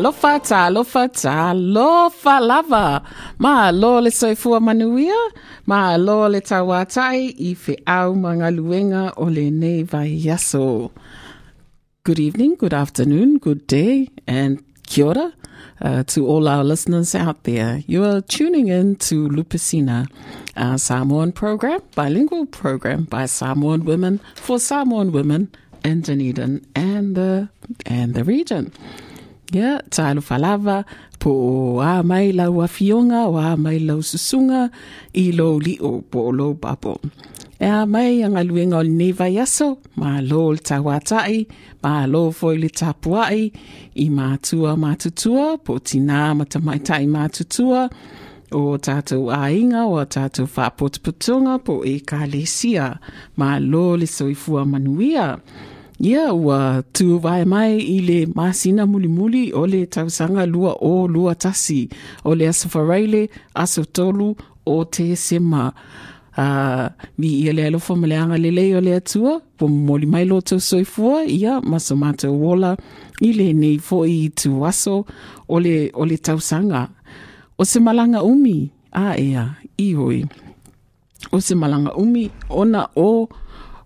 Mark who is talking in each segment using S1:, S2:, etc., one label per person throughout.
S1: Talofa, talofa, talofa lava. Ma lo le soifua manuia, ma lo le tawatai i au mga luenga o le nei vai yaso. Good evening, good afternoon, good day, and kia ora. Uh, to all our listeners out there. You are tuning in to Lupe Sina, a Samoan program, bilingual program by Samoan women for Samoan women in Dunedin and the and the region. Talo falava po a mai lau a fionga o mai lau susunga i lo li o po lo papo. E a mai anga luenga o neva yaso, ma lo le tawatai, ma lo foi le tapuai, i mātua mātutua, po tina matamaitai mātutua, o tātou ainga o tātou whapotuputunga po e ka lesia, ma lo le soifua manuia. Ia ua tu vai mai i le masina mulimuli muli o le tausaga lua o lua tasi o le asawhareile aso tolu o te sema. Uh, mi le alofa ma le anga le lei o le atua, ua momoli mai lo tau soifua, ia maso matou wola i lenei nei fo i tu aso o le, o le tausanga. O se malanga umi, a ea, i. O se malaga umi, ona o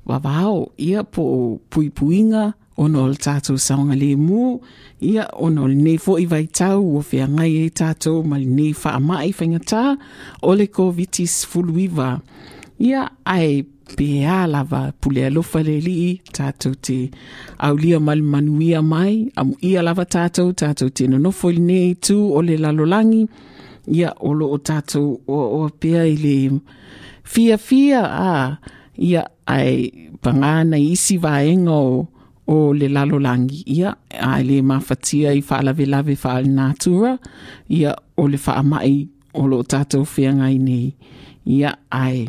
S1: vavao ia po o puipuiga e ona o le tatou saoga lemu ia ona o lenei foʻi vaitau ua feagai e tatou ma lenei faamaʻi faigatā o le kovitis fuluiva ia ae pea lava pule alofa le alii tatou te aulia ma le manuia mai amuia lava tatou tatou te nonofo i lenei itu o le lalolagi ia o loo tatou oa oa pea i le fiafia a ia ai pangana isi vaega o o le lalolangi ia ae le mafatia i faalavelave faalina atura ia o le faamaʻi o loo tatou feagai nei. Ia ae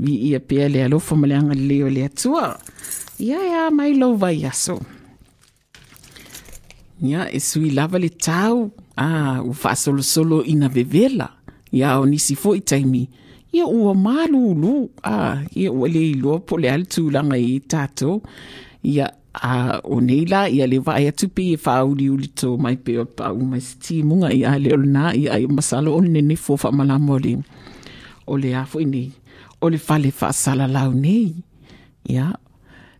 S1: viia pea le alofa ma le agalelei o le atua. Ia e a mai lou vai aso. Ia e sui lava le tau. A ua faasolosolo ina vevela. Ia o nisi foʻi taimi ia ua malūlū a ia ua le iloa po le ale tulaga i tatou ia a o nei la ia le vae atu pei e fauliuli tou mai pe o pauma i se timuga ia le olanā ia ai e masalo o lenei fua faamalamo le o le a foʻi nei. O le fale faasalalau nei. Ia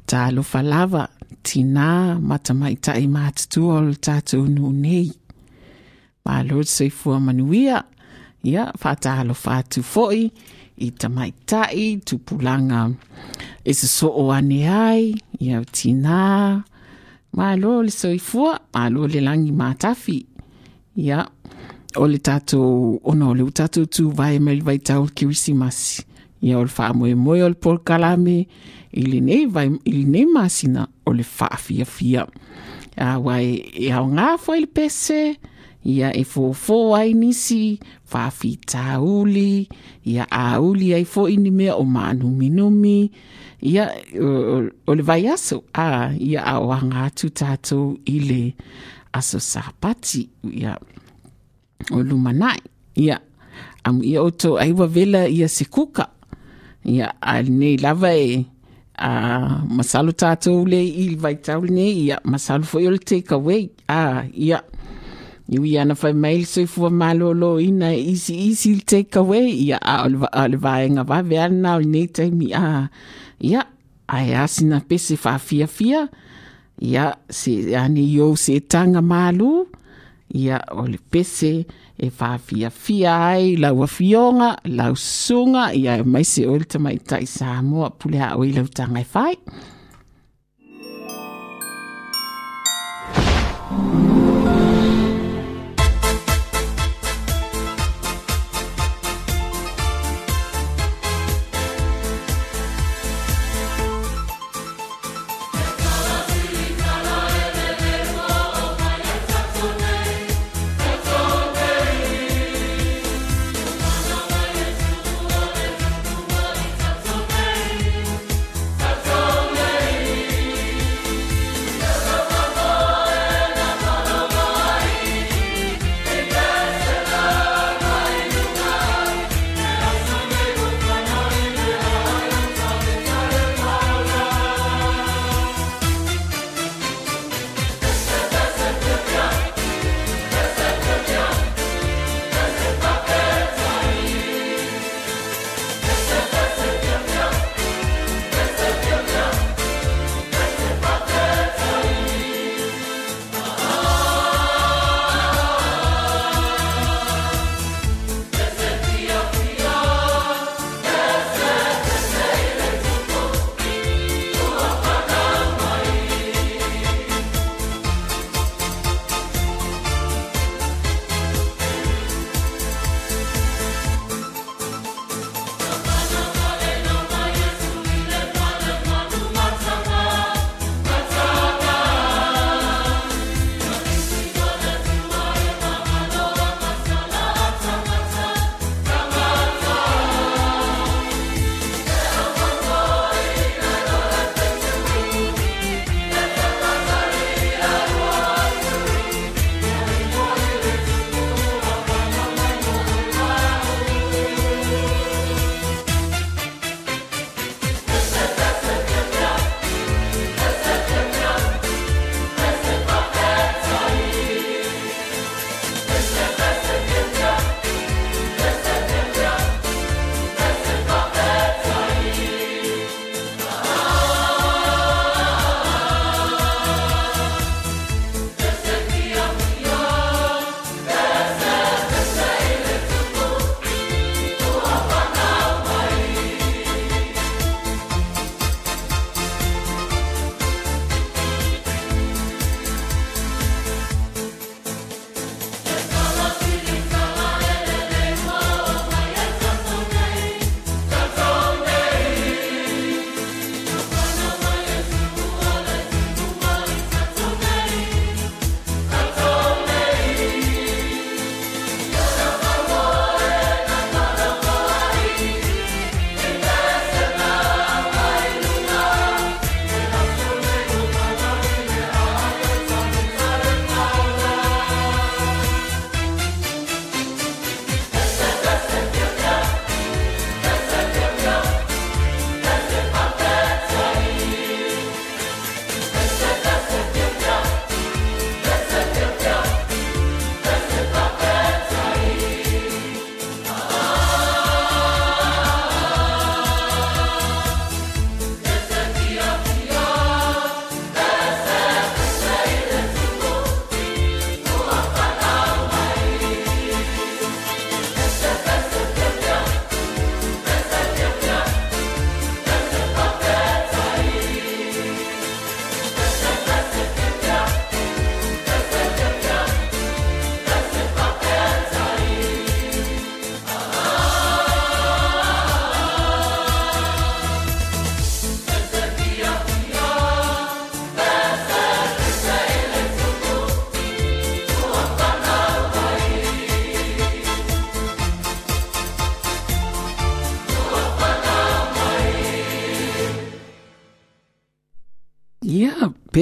S1: talofa lava tinā matamaʻitaʻi e matutua o le tatou nuu nei. Malo seifua manuia ia faatahalofa atu fo'i i tamaitai tupulaga e sosoo ane ai ia tinā malo le soifua malo le lagi matafi ia o le tatou ona o le tatou tu vai le vai le kirisimasi ia o le faamoemoe o le polokalame i lenei i lenei masina o le faafiafia auae e aogā foi le pese ia e fōfō ai nisi fafitauli ia auli ai foʻi ni mea o manuminumi ia o, le vaiaso a ia aoaga atu tatou i le aso sapati ia o lumanaʻi ia amu ia outou aiwa vela ia se kuka ia alenei lava e a masalo tatou le i vaitau lenei ia masalo foʻi o le takeaway a ia Iwi ana fai mail se fua malo lo ina isi isi take away ia a le vaenga va ve ana o nei taimi a ia ai asina pese fa fia fia ia se ani yo se tanga malu ia o le pese e fa fia fia ai la wa fionga la sunga ia mai se o le tamai tai sa mo pule a o i lau tanga e fai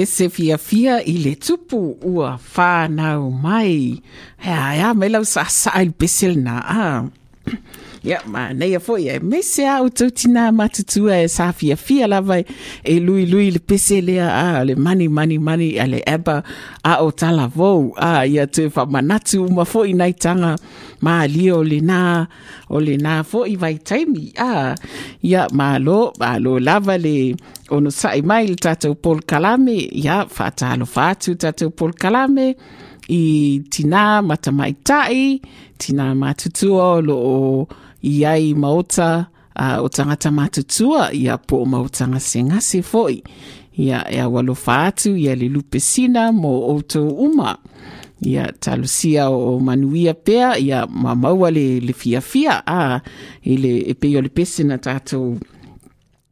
S1: pese fia fia i le tupu ua whānau mai. Hea, ea, me lau sa sa il besel na. Ah. ia manei a foʻi e mese a outou tinā matutua e eh, safiafia lava eh, e luilui le pese lea a ah, ah, le mani mani mani a le eba a o talavou a ia toe faamanatu uma foʻi nai taga maalia o lenā o lenā foʻi vaitaimi a ia malo malo lava le ona saʻi mai le tatou pol kalame ia faatalofa atu tatou pol kalame i tinā matamaitaʻi tinā matutua o loo iai maota uh, o tagata matutua ia po o ngase foi. Ia e aualofa atu ia le lupesina mo outou uma. Ia talusia o manuia pea ia mamaua le, le fiafia. Fia a i le e pei o le pese na tatou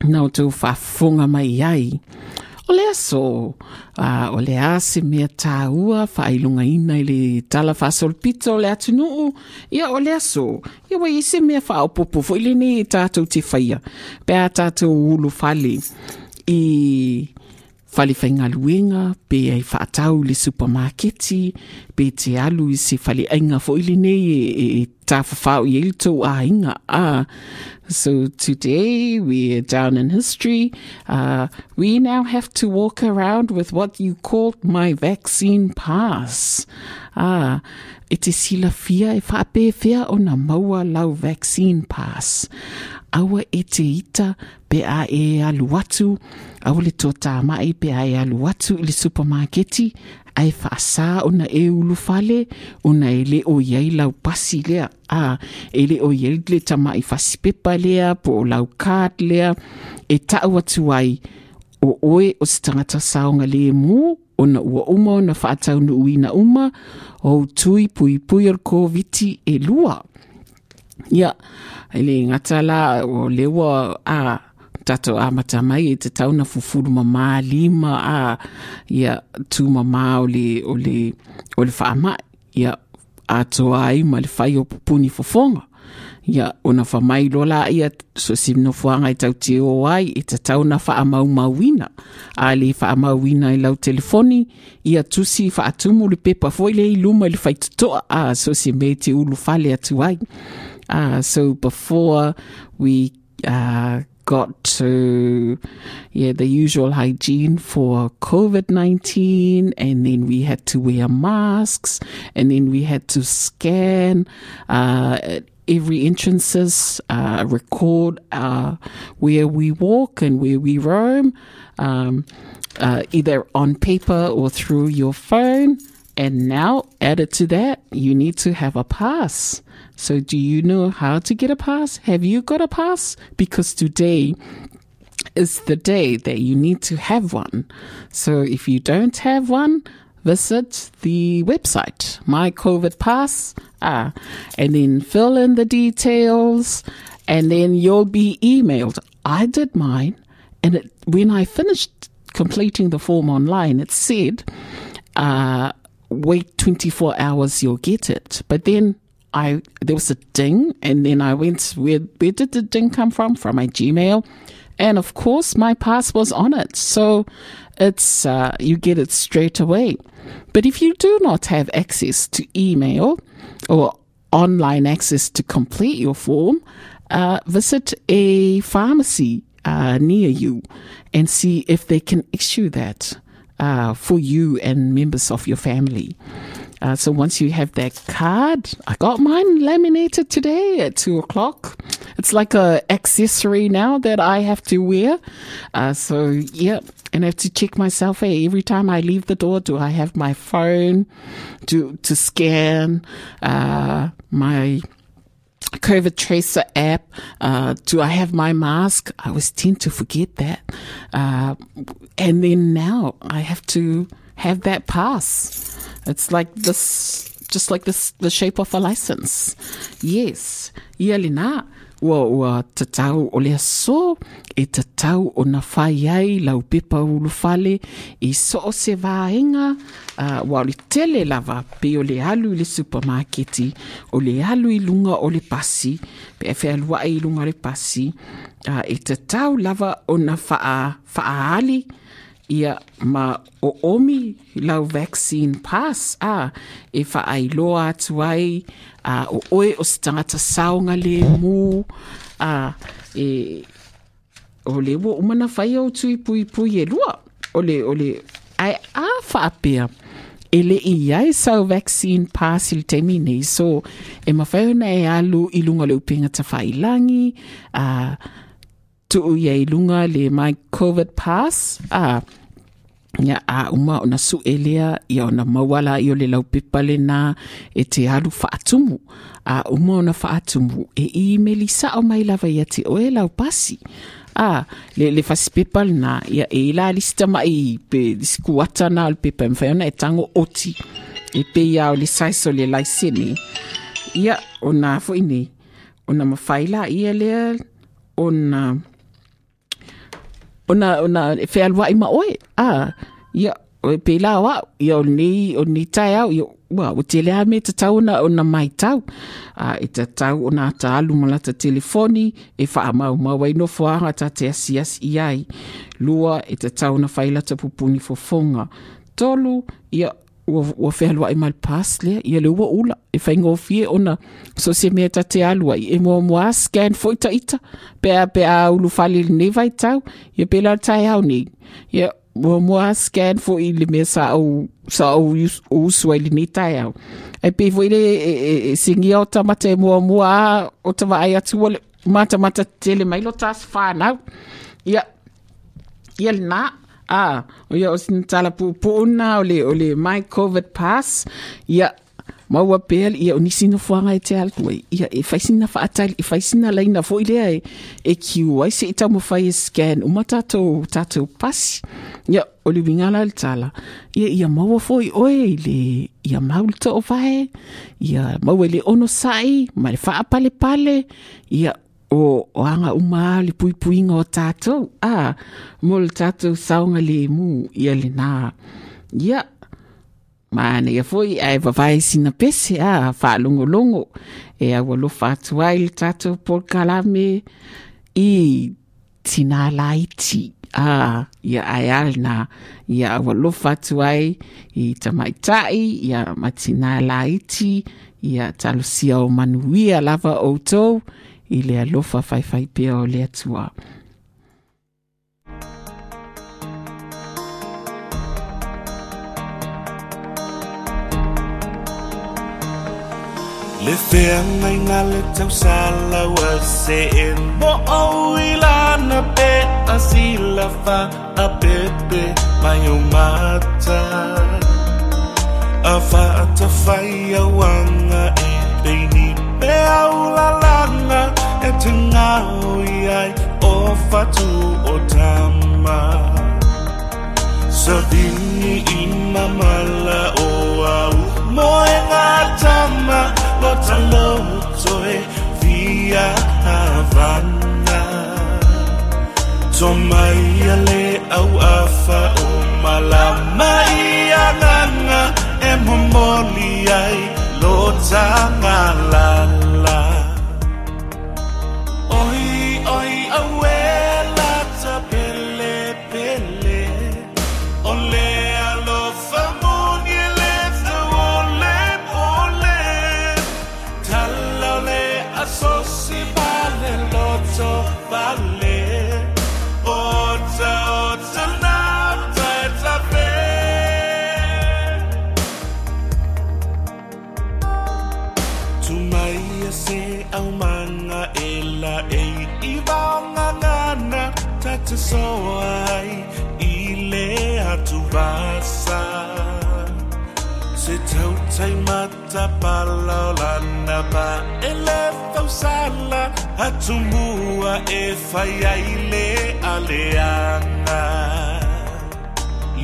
S1: na outou faafofoga mai ai. o lea so uh, ah, o le a se mea tāua faailogaina i le tala faasolopito o le atunuu. Ia o lea so ia ua i se mea faaopoopo foʻi lenei tatou te faia pe a tatou ulu fale i falefaigaluega pe ai faatau le supamaketi pe te alu i se faleaiga foʻi lenei e, e, e tafafao i e, ai letou aiga a ah, so today we're down in history. Uh, we now have to walk around with what you called my vaccine pass. Ah, e te sila fia e whape fea o na maua lau vaccine pass. Aua e ita pe a e alu atu, le mai pe a e alu le supermarketi, ae faasā ona e ulufa e le ona e lē o iai laupasi lea. A e lē o iai le tamaʻi fasipepa lea po o laukad lea. E taʻu atu ai o oe o se tagata saoga lēmū ona ua uma ona faataunuuina uma. Ou tui puipui o le koviti e lua. Ia e le gata la o le ua a tato a mata mai te tauna fufuru ma mā lima a ia tu ma mā o le, o le, o le ia ai ma le whai o pupuni ia ona wha mai lola ia so si no fuanga i tau te o ai e te tauna wha mau mauina a le wha mauina i lau telefoni ia tusi wha atumu le pepa foi le i luma i le whai tutoa a so si me te ulu atu ai. Uh, so before we uh, got to yeah the usual hygiene for COVID nineteen, and then we had to wear masks, and then we had to scan. Uh, every entrances, uh, record uh, where we walk and where we roam, um, uh, either on paper or through your phone. And now, added to that, you need to have a pass. So, do you know how to get a pass? Have you got a pass? Because today is the day that you need to have one. So, if you don't have one, visit the website, My COVID Pass, ah, and then fill in the details, and then you'll be emailed. I did mine, and it, when I finished completing the form online, it said, uh, wait 24 hours, you'll get it. But then I there was a ding, and then I went, where, where did the ding come from? From my Gmail. And of course, my pass was on it. So it's, uh, you get it straight away. But if you do not have access to email or online access to complete your form, uh, visit a pharmacy uh, near you and see if they can issue that uh, for you and members of your family. Uh, so once you have that card, I got mine laminated today at two o'clock. It's like a accessory now that I have to wear. Uh, so yeah, and I have to check myself. Hey, every time I leave the door, do I have my phone to to scan uh, my COVID Tracer app. Uh, do I have my mask? I always tend to forget that. And then now I have to have that pass. It's like this, just like this, the shape of a license. Yes. Ia lina, ua ua o le so e tatau o na whai ai lau pepa ulu fale i so o se vaenga uh, wa o le tele lava pe o le alu i le supermarketi o le alu i lunga o le pasi pe e whea i lunga le pasi uh, e tatau lava o na wha, wha ali ia ma o omi lau vaccine pass a e faailoa atu ai a o oe o se tagata saoga lemu a e o le ua uma na fai au tui pui pui e lua o le o le ai a faapea e le i ai sau vaccine pass i le nei so e mawhai ona e alu i lunga le upinga ta whailangi a tu ia i le mai covid pass a ia e uma ona suʻelea ia ona mauala i o le laupepa lenā e te alu faatumu uma ona faatumu e i me lisaʻo mai lava ia te oe laupasi a le le fasipepa lenā ia e la lisi tamaʻi pe lisi na o le pepa e mafai ona e tago oti e peia o le saeso le laisene. Ia ona foʻi nei ona mafai laia lea ona ona ona fe alwa i ma oe a ia o pe la wa ia o ni o ni tai au ia wa o te le me te tau na ona mai tau. A e te tau ona ta alu mala ta telefoni e fa mau mau wai no fuanga ta te asias i ai. Lua e te tau na faila ta pupuni fo fonga tolu ia ua ua fealua i mal pas lea ia le ua ula e faingo fie ona so se mea ta te alua. I e mua mua scan foi ta ita pe a pe a ulu fali le nei vai tau ia pe la tai au ni ia mua mua scan foi le mea sa sa au usu ai le nei tai au. Ai pe foi le e, e, e singi o tamata e mua mua o tawa ai atu le mata mata tele mai lo tas whanau ia ia le a o ia o sina talapuupuuna o le o le my covid pass ia maua pel ya o nisi nofoaga e te atu ai ia e faisina faatali e faisina laina ile lea e e kiu ai seʻi taumafai e scan uma tatou to pasi ia o le uigala la tala ya ya ma maua fo oe i le ia mau le toʻovae ia maua i le ono saʻi ma le faapalepale ia o anga uma le puipuinga o tatou a mo le tatou saunga le mu ia lenā ia mana ia foi ae vavae sina pese a faalogologo e aualofa atu ai le tatou polkalame i tinā laiti. A ia ae a lenā ia aualofa atu ai i tamaitaʻi ia ma tinā laiti ia talosia o manuia lava outou. I le alofa faifai pea o le atua.
S2: Le fea ngai ngā le tau sala wa se e Mo au i lana pe a si la fa a pepe mai o mata A fa a ta fai a wanga e pe au la langa e te ngau i ai o fatu o tama Sa dini i mamala o au mo e ngā tama lo talo toe via Havana. To mai ale au afa o malama i anganga e momoli ai lo tanga lala mata pala o lana pa e le fau sala atu e fai ai le aleanga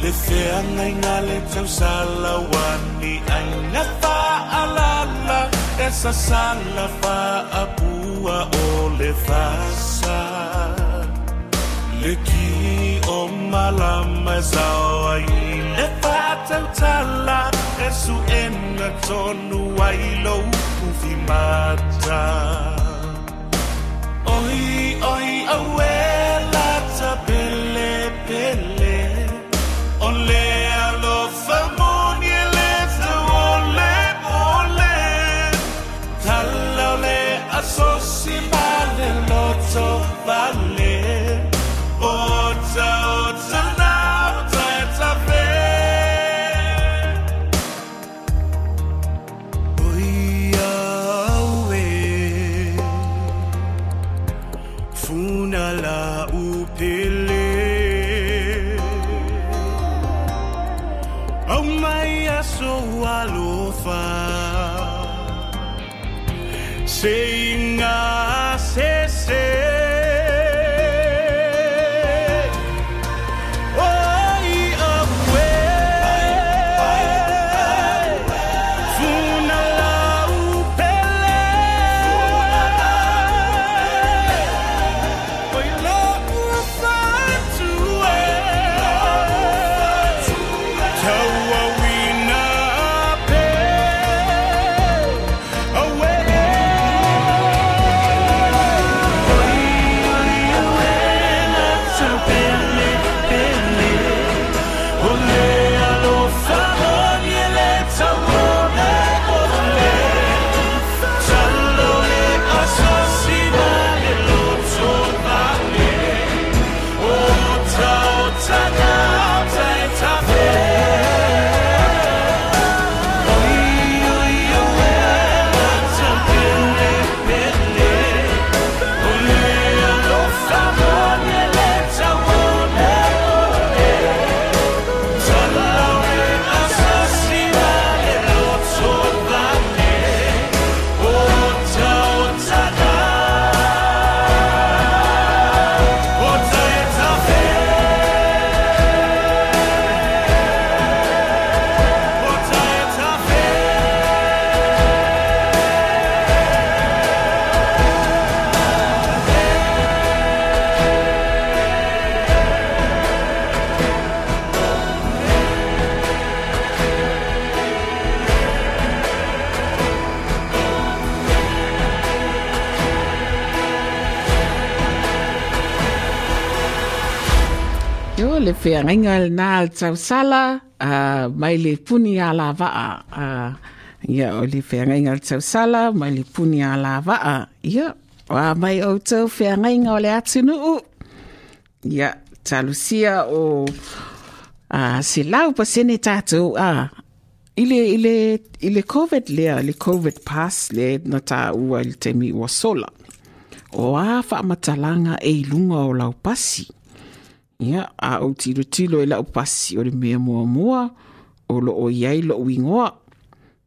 S2: Le fea ngai ngā le tau sala wani ai ngā wha alala E sa sala wha apua o le fasa. Le ki o malama e sao ai Le wha tau tala E ena tonu ai lo ufi mata. Oi, oi, awela ta pele pele saying feagaiga
S1: lenā le tausala uh, mai le puni a lavaa uh, ia o le feagaiga o le tausala mai le puni a lavaa ia ua mai outou feagaiga o le atunuu. Ia talusia o uh, selau pasene tatou a uh, ile ile ile covid lea le covid pass le na taua i le taimi ua sola o a faamatalaga e iluga o laupasi Ia, a o tiro tilo e lau pasi o le mea mua mua, o lo o iai lo wingoa.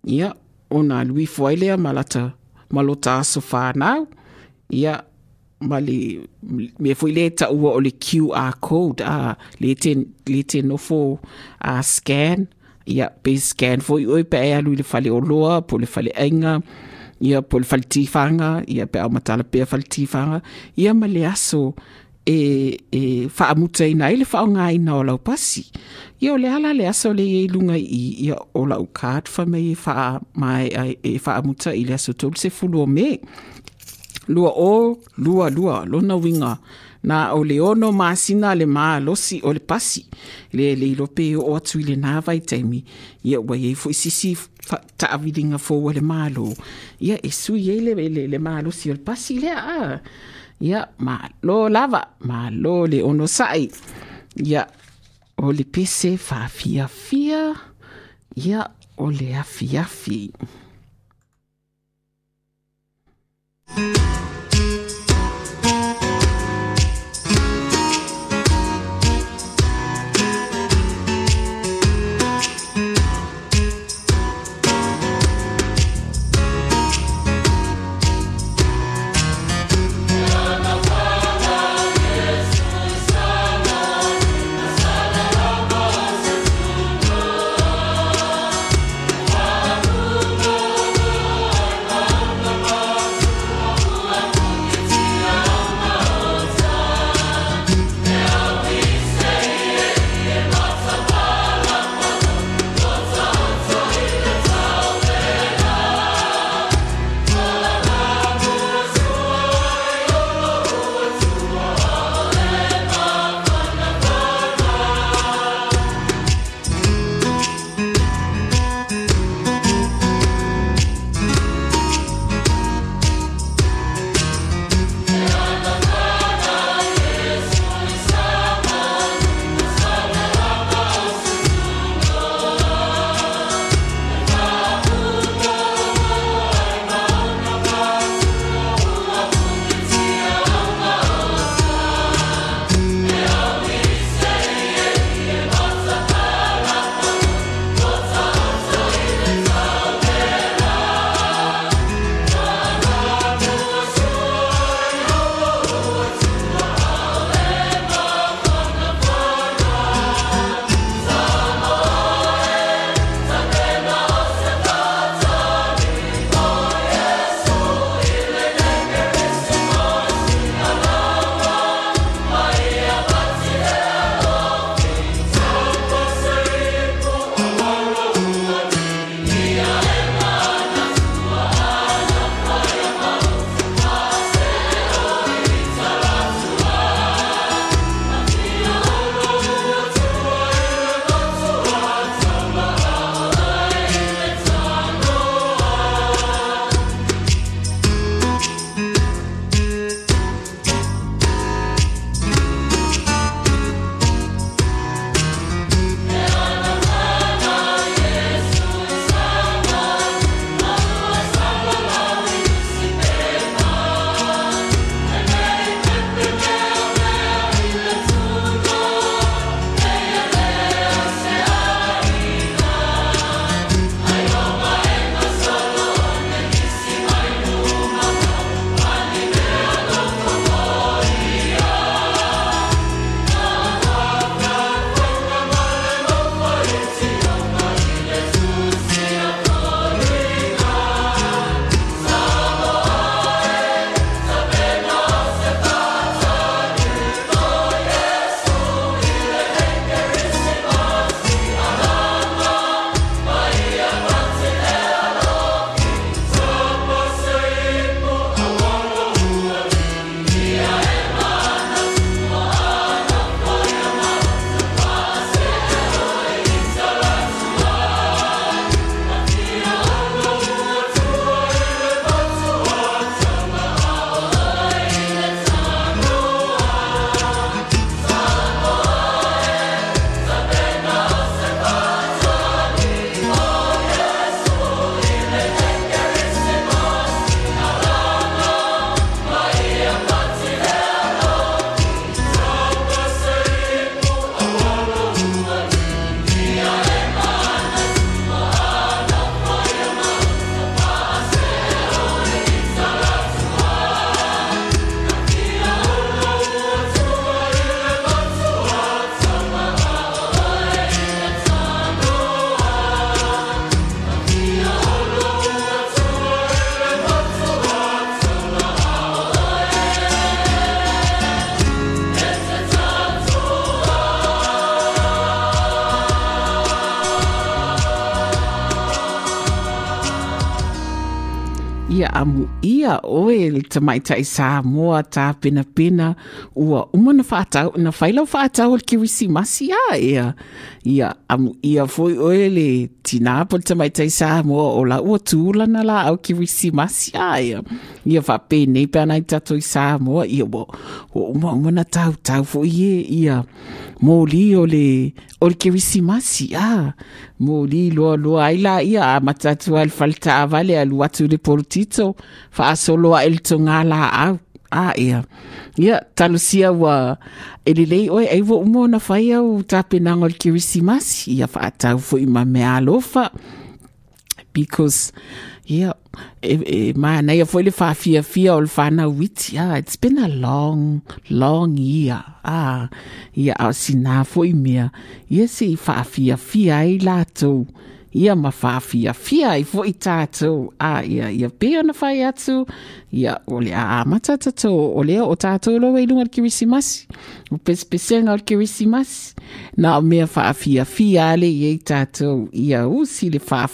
S1: Ia, o nā lui fuailea malata, malota aso whānau. Ia, ma le, me fui le ta ua o le QR code, a le te, le te nofo a scan. Ia, pe scan foi oi pe ea lui le fale o loa, po le fale ainga. Ia, po le fale tifanga, ia pe au matala pe fale tifanga. Ia, ma le aso, e e whaamuta ina i le whaonga ina o lau pasi. Ia o le ala le aso le e lunga i ia o lau wha mei e wha mai e whaamuta i le aso tolu se fulu o me. Lua o, lua lua, winga. Na o le ono maasina le maa losi o le pasi. Le le ilope o atu i le nāwa i taimi. Ia ua e fo isisi taawiringa fo o le maa lo. Ia e sui e le, le, le maa losi o le pasi le a. ya ma lava malo ma ono sa'i. Ya ole pese faafiafia ya
S3: ole
S1: afiafi amu ia oe le tamaitaʻi e sa moa tapenapena ua uma na faatau na failau faatau le kirisimasi a ia. Ia amu ia foi oe le tinā po le tamaitaʻi e sa moa o laʻua tulana la au kirisimasi a ia. Ia faapē nei pe ana i tatou i e sa moa ia ua ua umauma na tautau foʻi e ia. Moli o le o le kirisimasi a. Moli loaloa ai la ia matatu atu ai le faletaava le alu atu le polotita fa solo a el tonga la a ia ia talusia wa ele lei oi ai vo mo na fai au tapenanga o le kiwisi masi ia alofa. Because yeah e, e, ma na ia foi le fa fia fia o le na yeah it's been a long long year. Ah ia au sina foi mia ia se fa fia fia ai lato ia ma fa fia fia ai foi tato ah ia ia pe ona fai atu. Ia o le a mata tato o le o tato lo wei lunga kirisimasi o pespesenga o kirisimasi na o mea fa fia fia ale ia usi le fa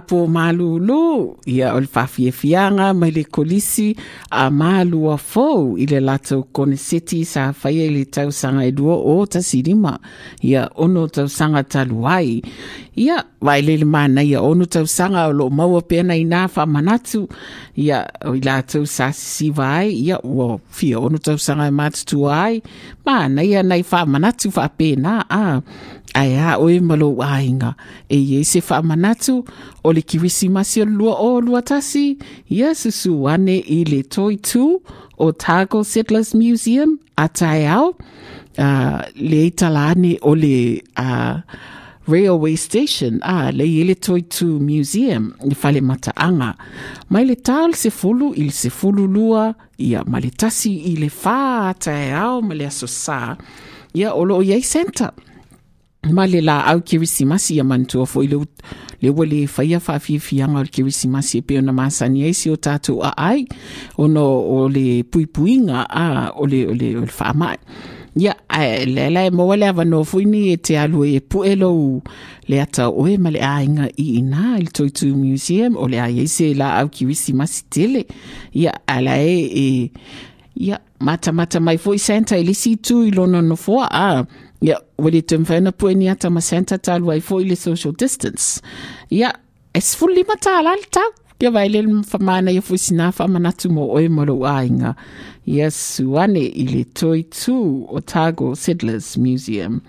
S1: po mālulu, ia o le whawhiawhianga mai le kolisi a mālua fau i le latou kone seti sa whaia i le tausanga e dua o ta sirima. Ia ono tausanga taluai. Ia, vai le le mana ia ono tausanga o lo maua pena i nā whamanatu. Ia, o i latou sa sisi vai, ia, ua fia ono tausanga e mātutu ai. Mana ia nei whamanatu whapena, ah ae oe ma lou aiga e iai se faamanatu o le kirisimasi o le lua o lua tasi. Ia susu ane i le toi tu o tago settlers museum a taeao uh, le tala ane o le uh, railway station a ah, le e toy toitu museum i falemataaga mai le tā o le sefulu i le sefulu lua ia ma le tasi i le fā ataeao ma le asosā ia o loo iai center ma le la au kirisimasi ia mantua foi le le le faia faafiafiaga o le kirisimasi e pe ona masani ai si o tatou aai ono o le puipuiga a o le o ia ae e maua le avanoa foini e te alu e puʻe lou le ata oe ma le aiga iina i le toitu museum o le ai ai se la au kirisimasi tele. Ia alae e e ia matamata mai foi santa i lisi itu i lona nofoa a Ia, wale te mwhaina pue ni ata ma Santa talu ai fo i le social distance. Ia, e sifuru lima tā alali tau. Ia vai le whamana ia fwisi nā whamanatu mo oe moro ainga. Ia suane i le toi tū o Settlers Museum.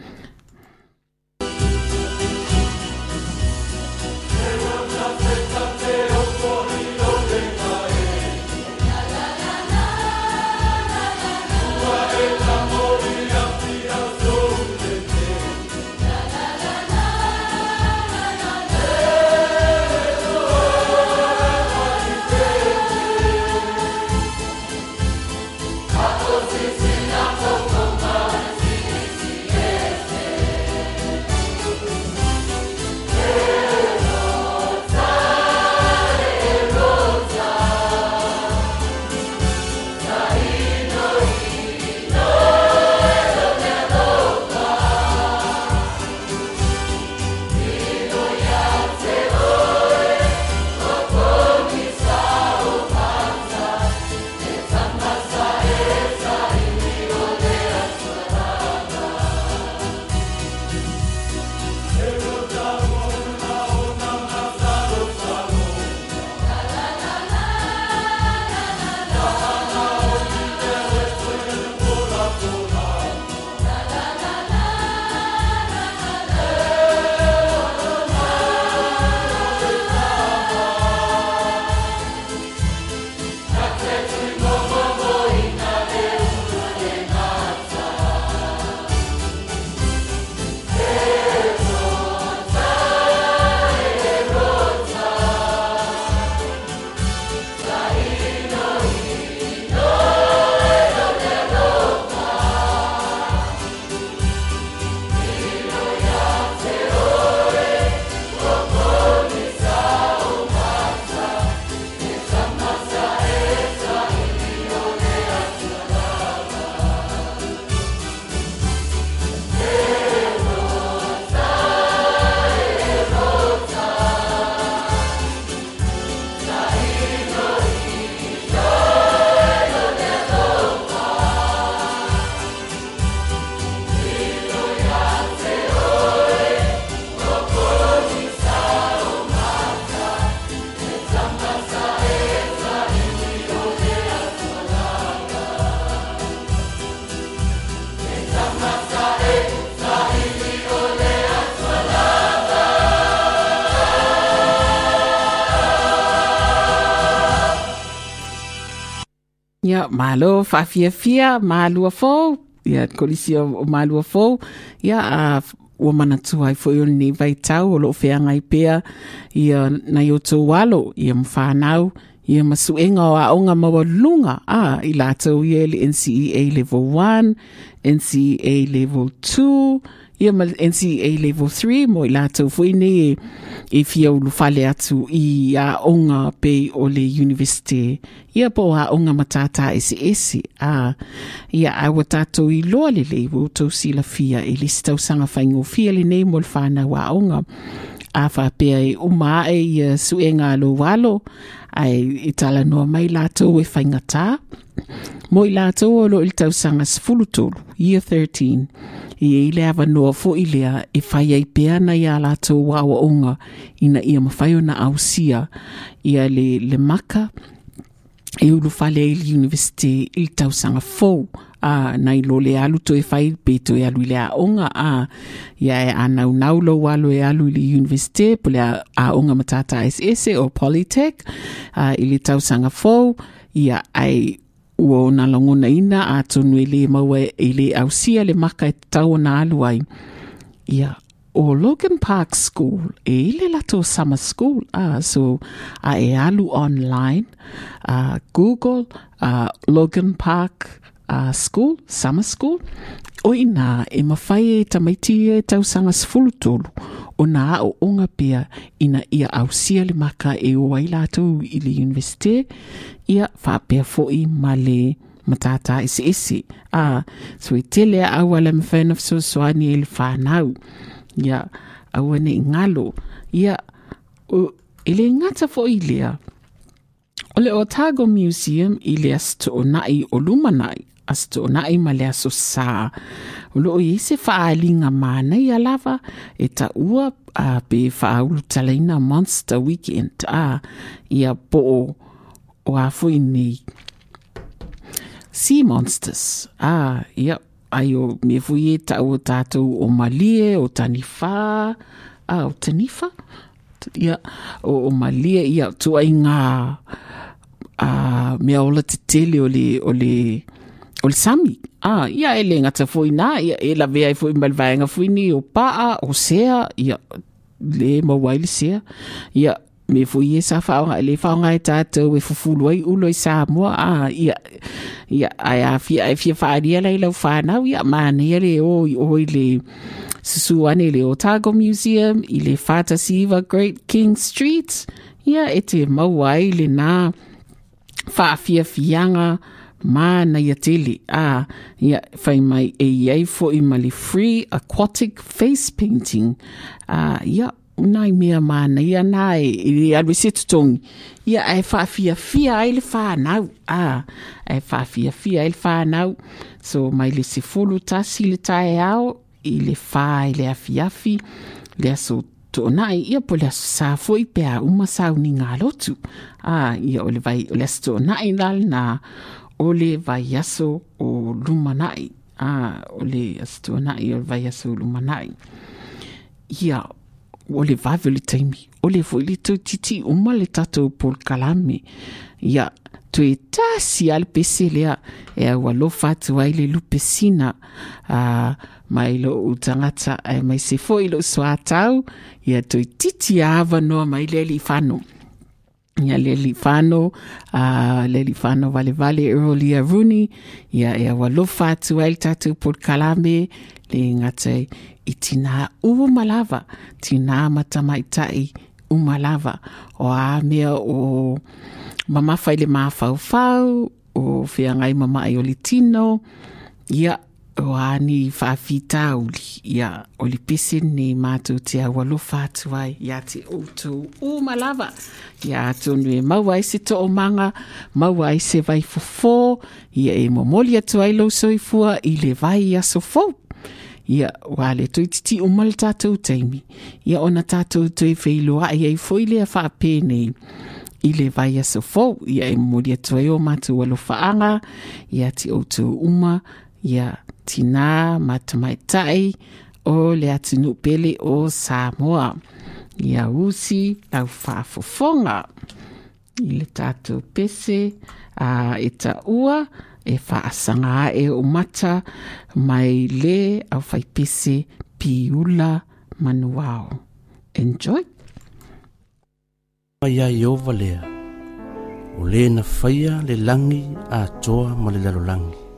S1: Malo, whawhia fia, malua fōu. Ia, kolisi o, malua fōu. Ia, a ua mana tuai fo i ni vai tau o lo whianga i pea. Ia, na i o tō walo, ia mwhanau. Ia masuenga o a onga mawa lunga. Ah, a, i lātou ia le NCEA level 1, NCEA level 2, ia ma NCEA level 3 mo i lātou fo i ni e, e fia ulu fale atu i a onga pe o le university. Ia po a onga matata ese ese. A, ia tātou i loa le le wo tau sila fia e lisi tau sanga whaingo fia le nei mo le onga. a whapea e uma e i suenga alo walo ai i tala noa mai lātou e. Mo i lātou o lo il tausanga sfulu tolu, year 13, ia i le avanoa foʻi lea e fai ai pea na iā latou aʻoaʻoga ina ia mafai ona ausia. Ia le le maka e ulufale ai le universite i le tausaga fou. A na i lo le alu toe fai pe toe alu i le aʻoga a ia e anaunau lou alo e alu i le universite po le aʻoga matata eseese o polytech. A i le tausaga fou. Ia ai ua na langona ina a tonu e le maua e le ausia le maka e tau na alu ai. Ia o Logan Park School e ile lato summer school a so a e alu online a Google a Logan Park uh, school, summer school, o ina e mafai e tamaiti e tausanga sifulu tolu, o o onga pia ina ia ausia le maka e o ai lātou i le universite, ia whapea foi ma le matata eseese. A, so i tele au ala na fesoasoani soani e le whanau, ia aua ane i ngalo, ia o, le ngata foi lea, O le Otago Museum i le asto o nai o lumanai, asto na nai ma le aso sā. O lo o i se faaaliga mana i lava e ua a pe faaulu talaina Monster Weekend a ia po o, afu a fui ni Sea Monsters. A ia ai o me fui e ta o tātou o malie o tanifa a o tanifa ia o, o malie ia tua i ngā a mea ola te tele o le, o le, o le sami a ah, ia e foi na ia e lavea ai foi ma le vaega foini o paa o sea ia le maua ai le sea. Ia me foi e sa faaoga le faaoga tatou e fufulu ai ulo ai samoa a ah, ia ia ae afia ae fia faalia lai lau fanau ia manea le o i o i le susu ane i le otago museum i le fatasiva great king street. Ia e te maua ai lenā faafiafiaga fia mana ia tele a ia fai mai e iai foʻi ma le free aquatic face painting. A ia unai mea mana ia na e i alue se totogi ia ae faafiafia ai le fanau a ae faafiafia ai le fanau so mai le sefulu tasi le taeao i le fā i le afiafi. Le aso toʻanaʻi ia po le aso sa foʻi pe uma sauniga alotu a ia o le vai o le aso toʻanaʻi la o le vaiaso o lumanai a o ole asitoanaʻi o le vaiaso o lumanaʻi ia o le vave o le taimi o le foʻi le tautiti uma le tatou polokalame ia toe tasi a le pese lea e aualofa atu ai le lupesina a ah, mai loʻu tagata ae mai se foʻi loʻu soatau ia toe titi a avanoa mai lea lii Ah, ia le alifano a valevale e roliaruni ia e aualofa atu ai le tatou polikalame le gata i tinā uma lava tinā matamaʻitaʻi uma lava o a mea o mamafa i le mafaufau o feagai mamaʻi o le tino. Ia o ani faafitauli ia o le pese nei matou te aualofa atu ai iā te outou uma lava ia atonu e maua ai se toʻomaga maua ai se vai fofō ia e momoli atu ai lou soifua i le vai aso fou. Ia ua le toi titiʻu ma le tatou taimi. Ia ona tatou toe feiloaʻi ai foi lea faapē i le vai aso fou ia e momoli atu ai o matou alofaaga ia te outou uma ia tinā matamaitaʻi o le atunuu pele o samoa. Ia usi lau faafofoga i le tatou pese a e taʻua e faasaga aʻe o mata mai le au pese piula manuao. Enjoy!
S3: Ia Iova lea, o lē na faia le langi a toa ma le lalolangi.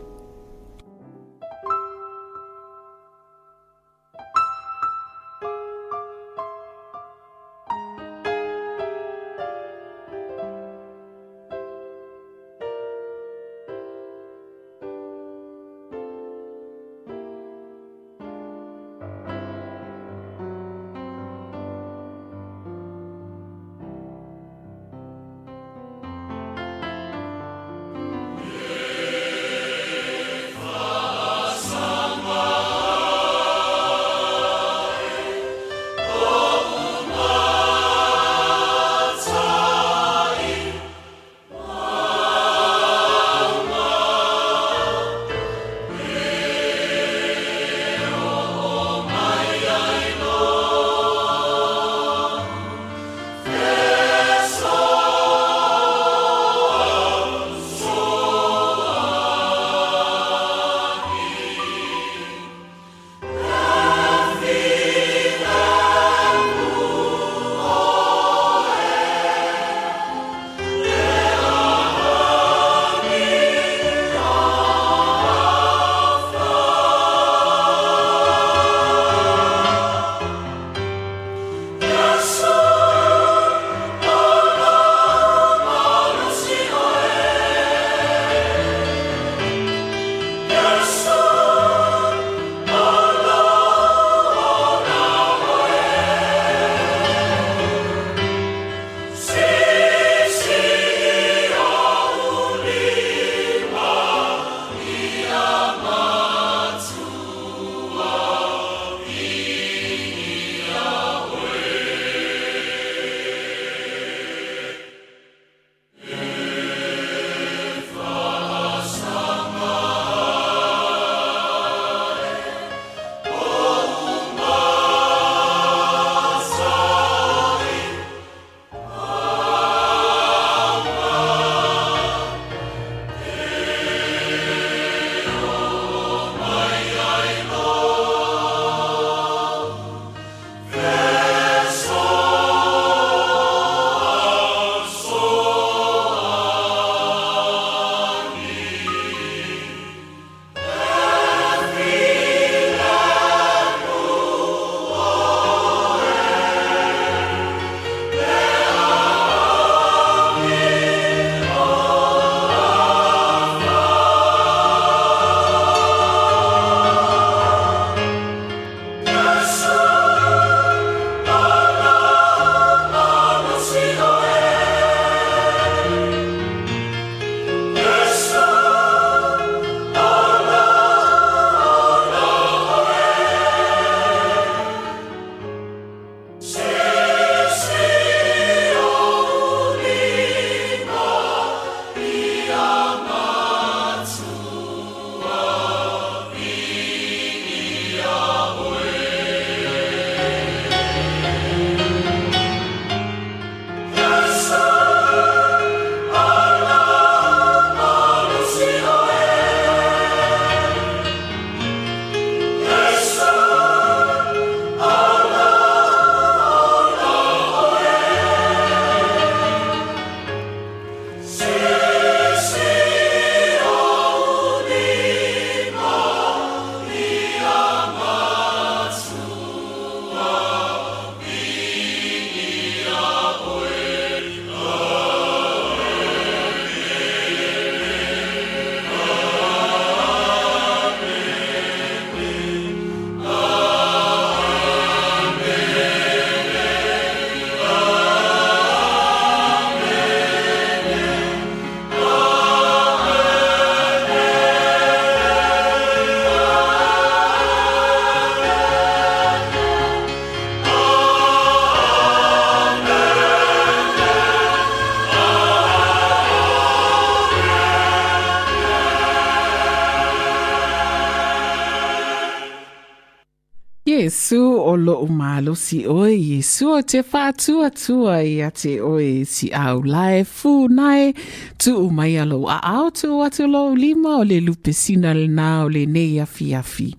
S1: Lo o malo si oe Yesu o te whātua tua i a te oe si au lae fu nai tu mai alo a au tu atu lo lima o le lupe sina le nā o le nei afi afi.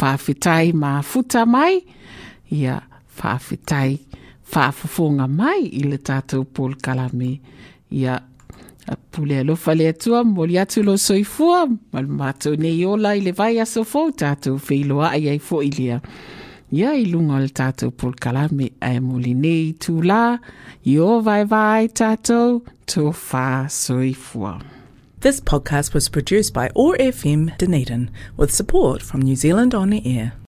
S1: Whawhitai ma futa mai ia whawhitai whaafafonga mai i le tātou Paul Kalame ia pule alofa le atua mo li atu lo soifua ma le mātou nei ola i le vai aso fou tātou wheiloa ai ai fo i lia. Ia o le tātou Paul Kalame ai mo li nei tū la i o tātou tō whā soifua.
S4: This podcast was produced by OAR FM Dunedin with support from New Zealand On Air.